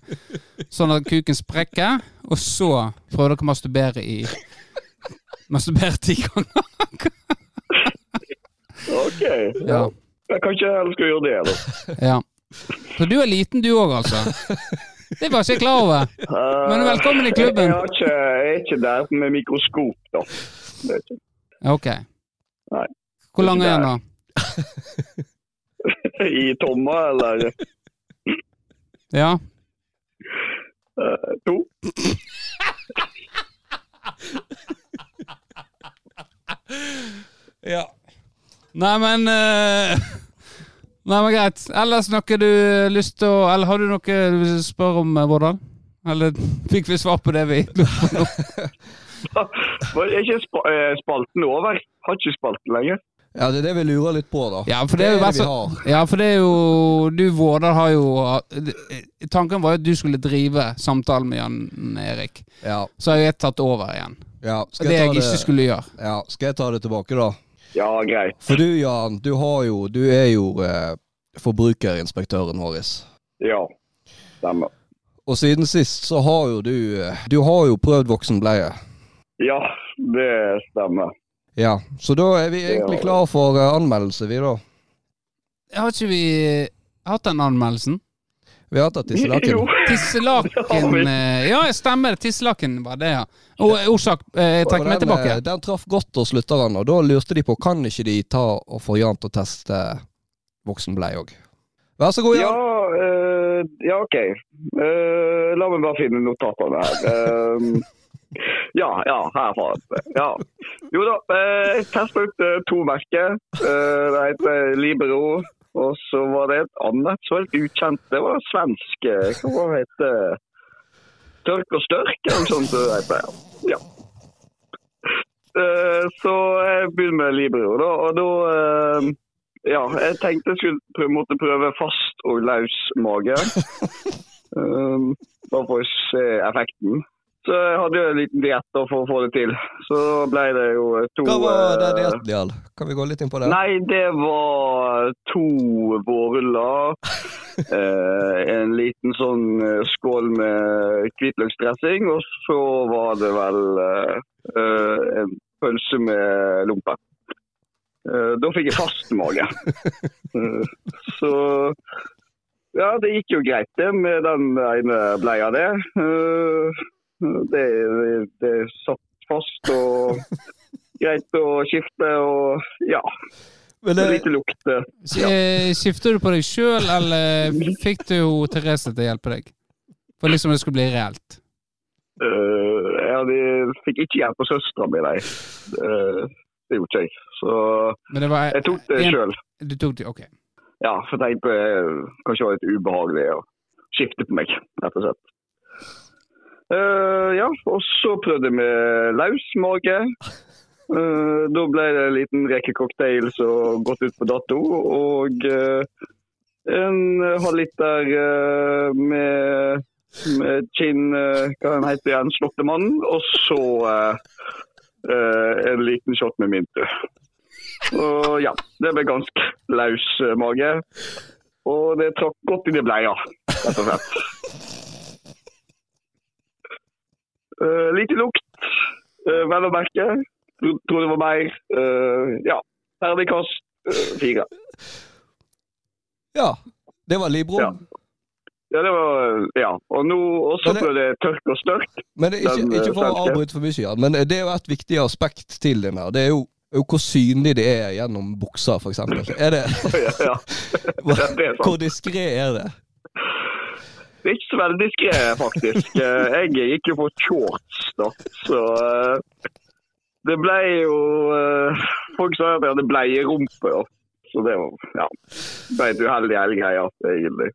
Speaker 1: sånn at kuken sprekker, og så prøver dere å masturbere i Masturbere ti ganger.
Speaker 5: OK.
Speaker 1: Ja.
Speaker 5: Jeg kan ikke skal gjøre det, da.
Speaker 1: ja. Så du er liten du òg, altså? Det var ikke jeg klar over.
Speaker 5: Uh,
Speaker 1: Men velkommen i klubben.
Speaker 5: Jeg, ikke, jeg er ikke der med mikroskop, da.
Speaker 1: Ok.
Speaker 5: Nei.
Speaker 1: Hvor lang er den, da?
Speaker 5: I tommer, eller
Speaker 1: Ja.
Speaker 5: uh, to.
Speaker 2: Ja.
Speaker 1: Nei, men eh, Nei, men greit. Ellers noe du lyst til å Eller har du noe du vil spørre om, eh, Vårdal? Eller fikk vi svar på det vi
Speaker 5: Var ikke eh, spalten over? Har ikke spalten lenger.
Speaker 2: ja, det er det vi lurer litt på, da.
Speaker 1: Ja, for det er jo
Speaker 2: det
Speaker 1: så. Ja, for det er jo Du, Vårdal, har jo eh, Tanken var jo at du skulle drive samtalen med Jan Erik.
Speaker 2: Ja.
Speaker 1: Så har jo jeg tatt over igjen.
Speaker 2: ja. Skal,
Speaker 1: Det
Speaker 2: jeg
Speaker 1: jeg
Speaker 2: ta
Speaker 1: ikke
Speaker 2: det,
Speaker 1: skulle gjøre.
Speaker 2: ja. Skal jeg ta det tilbake, da?
Speaker 5: Ja, greit.
Speaker 2: For du, Jan, du har jo Du er jo eh, forbrukerinspektøren vår.
Speaker 5: Ja, stemmer.
Speaker 2: Og siden sist så har jo du eh, Du har jo prøvd voksenbleie.
Speaker 5: Ja, det stemmer.
Speaker 2: Ja, så da er vi egentlig klar for eh, anmeldelse, vi da.
Speaker 1: Har ikke vi hatt den anmeldelsen?
Speaker 2: Vi har tatt tisselaken.
Speaker 1: Tisselaken eh, Ja, stemmer. Tisselaken var det, ja. Og orsak eh, Jeg trekker meg tilbake.
Speaker 2: eh, Den traff godt hos lytterne, og da lurte de på kan ikke de ta og få Jan til å teste voksenbleie òg. Vær så god,
Speaker 5: Ja,
Speaker 2: Jan.
Speaker 5: eh, ja OK. Uh, la meg bare finne notatene her. Uh, ja, ja, her var det. Ja. Jo da, eh, jeg testa ut eh, to merker. Eh, det heter Libero, og så var det et annet som var helt ukjent. Det var svensk. eh, Hva var det heter Tørk og størk, eller sånt. Jeg pleier. Ja. Eh, så jeg begynner med Libro, da. Og da eh, ja, jeg tenkte jeg skulle måtte prøve fast og løs mage. um, bare for å se effekten. Så jeg hadde jo en liten diett for å få det til. Så ble det jo to
Speaker 2: Hva var det
Speaker 5: eh,
Speaker 2: dietten, Jarl? Kan vi gå litt inn på det?
Speaker 5: Nei, det var to vårruller. eh, en liten sånn eh, skål med hvitløksdressing, og så var det vel eh, en pølse med lompe. Eh, da fikk jeg fast mage. Så ja, det gikk jo greit det med den ene bleia der. Eh, det, det satt fast og greit å skifte og ja,
Speaker 2: Men det,
Speaker 5: lite lukt. eh.
Speaker 1: Eh, Skifter du på deg sjøl, eller fikk du Therese til å hjelpe deg? For liksom det skulle bli reelt.
Speaker 5: Uh, ja, de fikk ikke hjelp av søstera mi, nei. Uh, det gjorde ikke jeg. Så
Speaker 1: Men det var
Speaker 5: jeg tok det sjøl.
Speaker 1: Du tok det, ok.
Speaker 5: Ja, for jeg tenkte eh, kanskje det var litt ubehagelig å skifte på meg, rett og slett. Eh, ja, og så prøvde jeg med løs mage. Eh, da ble det en liten rekke cocktails og gått ut på dato, og uh, en halvliter uh, med, med gin, uh, hva den heter igjen, Slåttemannen, og så en liten shot med mintu. Og ja, det ble ganske eh, mage. Og det trakk godt i bleia, rett og slett. Eh, lite lukt, uh, vel å merke. Tro- Tror det var mer. Uh, ja, terningkast uh, fire.
Speaker 2: ja, det var Libro.
Speaker 5: Ja. Ja, det var Ja. Og nå også
Speaker 2: det-
Speaker 5: ble det tørk og størk.
Speaker 2: Men det ikke,
Speaker 5: Den, eh,
Speaker 2: ikke for å avbryte for mye, Jan, men det er jo et viktig aspekt til den her. Det er jo, hvor synlig det er gjennom buksa, eksempel. Er det,
Speaker 5: ja, ja.
Speaker 2: Hvor diskré er det?
Speaker 5: Det er ikke så veldig diskré, faktisk. Eh, Jeg gikk jo på shorts, da. Så eh, det ble jo eh, Folk sa at jeg hadde bleierumpe. da. Så det var ja, ble et uheldig hele greia, egentlig.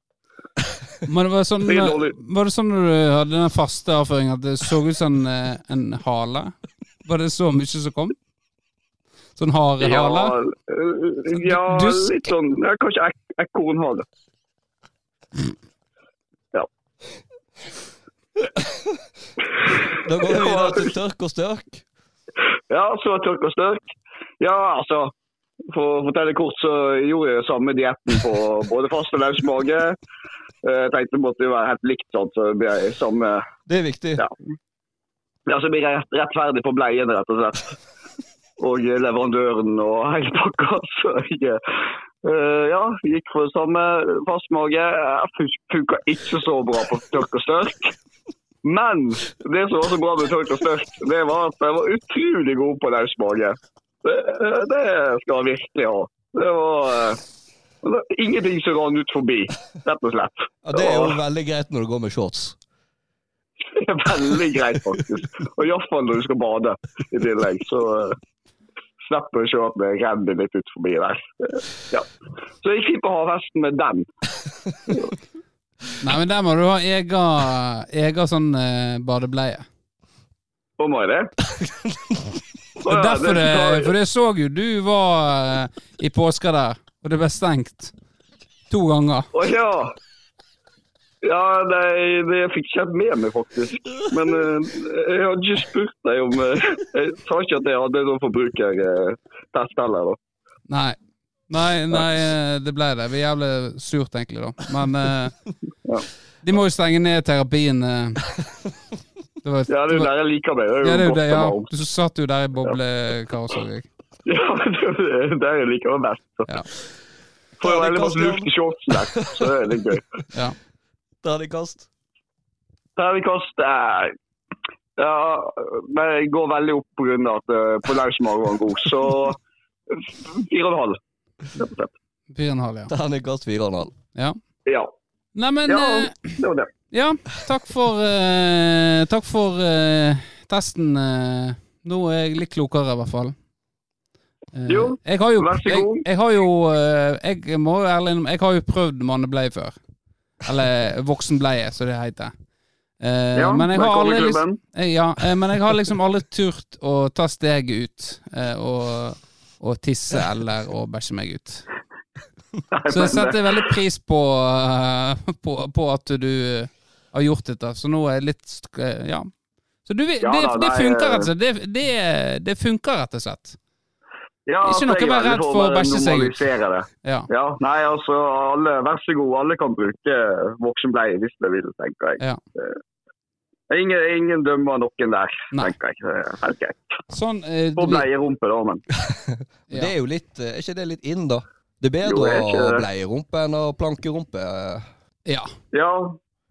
Speaker 1: Men det var, sånn, var det sånn når du hadde den faste avføringen at det så ut som en, en hale? Var det så mye som kom? Sånn
Speaker 5: hare
Speaker 1: hale?
Speaker 5: Ja,
Speaker 1: ja
Speaker 5: litt sånn ja, Kanskje ek ekornhale.
Speaker 2: Da går vi videre til tørk og størk.
Speaker 5: Ja, så tørk og størk. Ja, altså For å fortelle kort, så gjorde jeg samme dietten på både fast og løs mage. Eh, Jeg tenkte det måtte jo være helt likt, sånn, så det ble samme
Speaker 2: Det er viktig.
Speaker 5: Ja. Ja, så blir jeg rett, rettferdig på bleiene, rett og slett. Og leverandøren og hele pakka. Så jeg eh, ja, gikk for det samme fast mage. Funka ikke så bra på tørk og størk. Men det som var så bra med tørk og størk, det var at jeg var utrolig god på løs mage. Det, det skal jeg virkelig ha. Det var, uh, ingenting som rant ut forbi, rett og slett.
Speaker 2: Ja, det er jo veldig greit når du går med shorts.
Speaker 5: Det er veldig greit, faktisk. Og iallfall når du skal bade i tillegg. Så uh, slipper å se at det renner litt ut forbi der. Ja. Så jeg gikk på festen med den.
Speaker 1: Nei, men der må du ha egen, egen sånn eh, badebleie.
Speaker 5: Å, må jeg det?
Speaker 1: Og derfor det, for det så jo du var eh, i påska der, og det ble stengt to ganger.
Speaker 5: Å ja. Ja, nei, det fikk ikke helt med meg, faktisk. Men uh, jeg hadde ikke spurt deg om uh, Jeg sa ikke at jeg hadde noen forbrukertest heller, da.
Speaker 1: Nei. Nei, nei, eh, det ble det. Vi er jævlig surt, egentlig, da. Men uh,
Speaker 5: Ja.
Speaker 1: de må jo stenge ned terapien. Det var,
Speaker 5: Ja, det er jo der jeg liker meg. Det er jo
Speaker 1: ja, det er jo det, ja. Du satt jo der i boblekaoset.
Speaker 5: Ja, det er der jeg liker meg best. så.
Speaker 1: Ja.
Speaker 5: Får jo veldig masse luft i shortsen der, så det er litt gøy.
Speaker 1: Ja.
Speaker 2: Terningkast.
Speaker 5: Terningkast eh, Ja, men jeg går veldig opp på grunn av at eh, på mage var han god, så fire og en halv.
Speaker 1: Fire og en halv, ja.
Speaker 2: Terningkast fire og en halv.
Speaker 1: ja.
Speaker 5: Ja,
Speaker 1: Nei, men
Speaker 5: ja,
Speaker 1: eh,
Speaker 5: det var det.
Speaker 1: Ja, takk for uh, Takk for uh, testen. Uh, nå er jeg litt klokere, i hvert fall. Eh,
Speaker 5: Jo,
Speaker 1: jeg har jo,
Speaker 5: vær så
Speaker 1: jeg,
Speaker 5: god.
Speaker 1: jeg har jo Jeg må jo ærlig innrømme, jeg har jo prøvd mannebleie før. Eller voksenbleie, som det heter. Eh,
Speaker 5: Ja,
Speaker 1: men jeg har aldri liksom, ja, eh, men jeg har liksom aldri turt å ta steget ut eh, og, og tisse eller å bæsje meg ut. Så jeg setter veldig pris på, eh, på, på at du har gjort dette. Så nå er jeg litt Ja. Så du, det, det funker rett og slett. Det, det, det funker rett og slett.
Speaker 5: Ja,
Speaker 1: Ikke noe å være redd
Speaker 5: for
Speaker 1: å bæsje seg ut. Ja.
Speaker 5: Ja, nei, altså, alle, vær så god, alle kan bruke voksenbleie hvis de vil, tenker jeg.
Speaker 1: Ja.
Speaker 5: Eh, Ingen, ingen dømmer noen der,
Speaker 1: Nei.
Speaker 5: tenker jeg. Det er
Speaker 1: Sånn eh,
Speaker 5: På bleierumpe, da, men
Speaker 2: Det er jo litt eh, Er ikke det litt inn, da? Det er
Speaker 5: Jo,
Speaker 2: bedre
Speaker 5: er ikke
Speaker 2: å bleierumpe enn å plankerumpe. rumpe
Speaker 1: Ja.
Speaker 5: ja.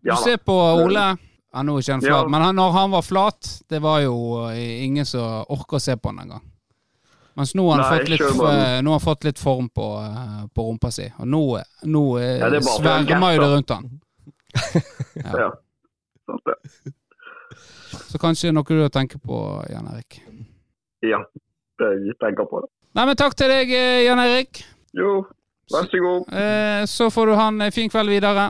Speaker 1: Du ser på Ole. Ja, nå er ikke han flat,
Speaker 5: Ja.
Speaker 1: men han, når han var flat, det var jo eh, ingen som orker å se på han engang. Mens nå har han,
Speaker 5: Nei,
Speaker 1: fått, litt, nå har han fått litt form på, eh, på rumpa si. Og nå, nå eh,
Speaker 5: Ja, er
Speaker 1: svermer jo det rundt han. Ja.
Speaker 5: Ja. Sant det.
Speaker 1: Så kanskje noe du har tenkt på, Jan Erik.
Speaker 5: Ja, det jeg tenker på det.
Speaker 1: Nei, men takk til deg, eh, Jan Erik.
Speaker 5: Jo, vær så god.
Speaker 1: Eh, Så får du ha en fin kveld videre.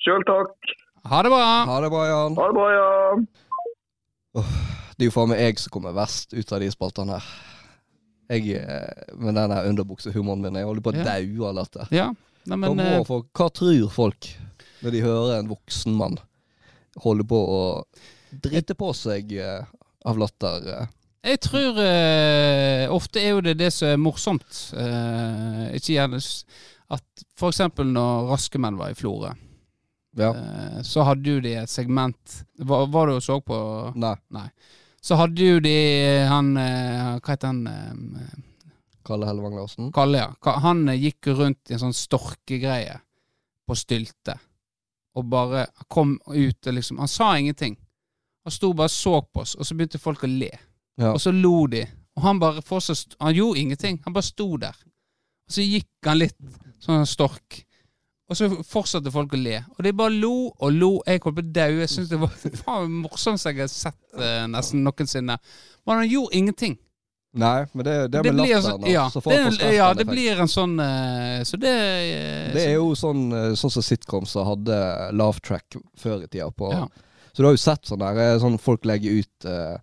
Speaker 5: Sjøl takk.
Speaker 1: Ha det bra.
Speaker 2: Ha det bra, Jan.
Speaker 5: Ha det bra, ja.
Speaker 2: Det er jo faen meg jeg som kommer verst ut av de spaltene her. Jeg, eh, med den der underbuksehumoren min, jeg holder på å
Speaker 1: Ja.
Speaker 2: daue av dette.
Speaker 1: Ja, nei, men eh,
Speaker 2: folk, hva tror folk når de hører en voksen mann holde på å drite på seg uh, av latter? Uh?
Speaker 1: Jeg tror uh, ofte er jo det det som er morsomt. Ikke gjerne at eksempel når Raske menn var i Florø,
Speaker 2: Ja.
Speaker 1: så hadde jo de et segment Var, var du og så på
Speaker 2: Nei. Nei.
Speaker 1: Så hadde jo de han eh, Hva heter han? eh,
Speaker 2: Kalle Hellevang Larsen?
Speaker 1: Kalle, ja. Han eh, gikk rundt i en sånn storkegreie på stylte. Og bare kom ut og liksom Han sa ingenting. Han sto bare og så på oss, og så begynte folk å le.
Speaker 2: Ja.
Speaker 1: Og så lo de. Og han bare fortsatt Han gjorde ingenting. Han bare sto der. Og så gikk han litt sånn stork. Og så fortsatte folk å le. Og de bare lo og lo. Jeg holdt på å daue. Jeg syns det var faen morsomste jeg har sett eh, nesten noensinne. Men han gjorde ingenting.
Speaker 2: Nei, men det, det,
Speaker 1: Det
Speaker 2: med
Speaker 1: blir
Speaker 2: latteren,
Speaker 1: sånn-
Speaker 2: da,
Speaker 1: ja,
Speaker 2: så
Speaker 1: det, er- ja, det blir en sånn eh, Så det eh,
Speaker 2: Det er jo sånn, eh, sånn som sitcoms som hadde laugh track før i tida. På,
Speaker 1: Ja.
Speaker 2: Så du har jo sett sånn der, sånn folk legger ut eh,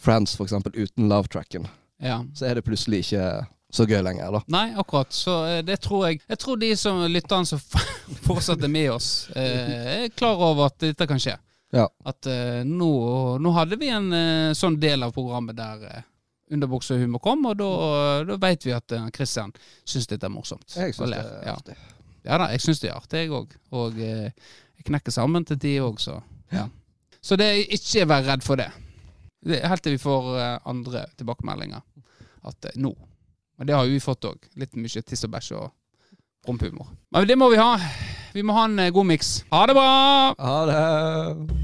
Speaker 2: Friends for eksempel uten laugh tracken.
Speaker 1: ja.
Speaker 2: Så er det plutselig ikke så gøy lenger, da.
Speaker 1: Nei, akkurat. Så eh, det tror jeg Jeg tror de som lytterne som fortsatt er med oss, eh, er klar over at dette kan skje.
Speaker 2: Ja.
Speaker 1: At eh, nå, nå hadde vi en eh, sånn del av programmet der eh, underbuksehumor kom, og da, vet vi at eh, Christian syns dette er morsomt.
Speaker 2: Jeg
Speaker 1: Og
Speaker 2: syns det er artig.
Speaker 1: ja da, jeg syns det er artig, jeg òg. Og eh, jeg knekker sammen til de òg, så ja. Så det er ikke vær redd for det. det helt til vi får eh, andre tilbakemeldinger. At eh, nå Men det har jo vi fått òg. Litt mye tiss og bæsj og rumpehumor. Men det må vi ha. Vi må ha en eh, god miks. Ha det bra!
Speaker 2: Ha det!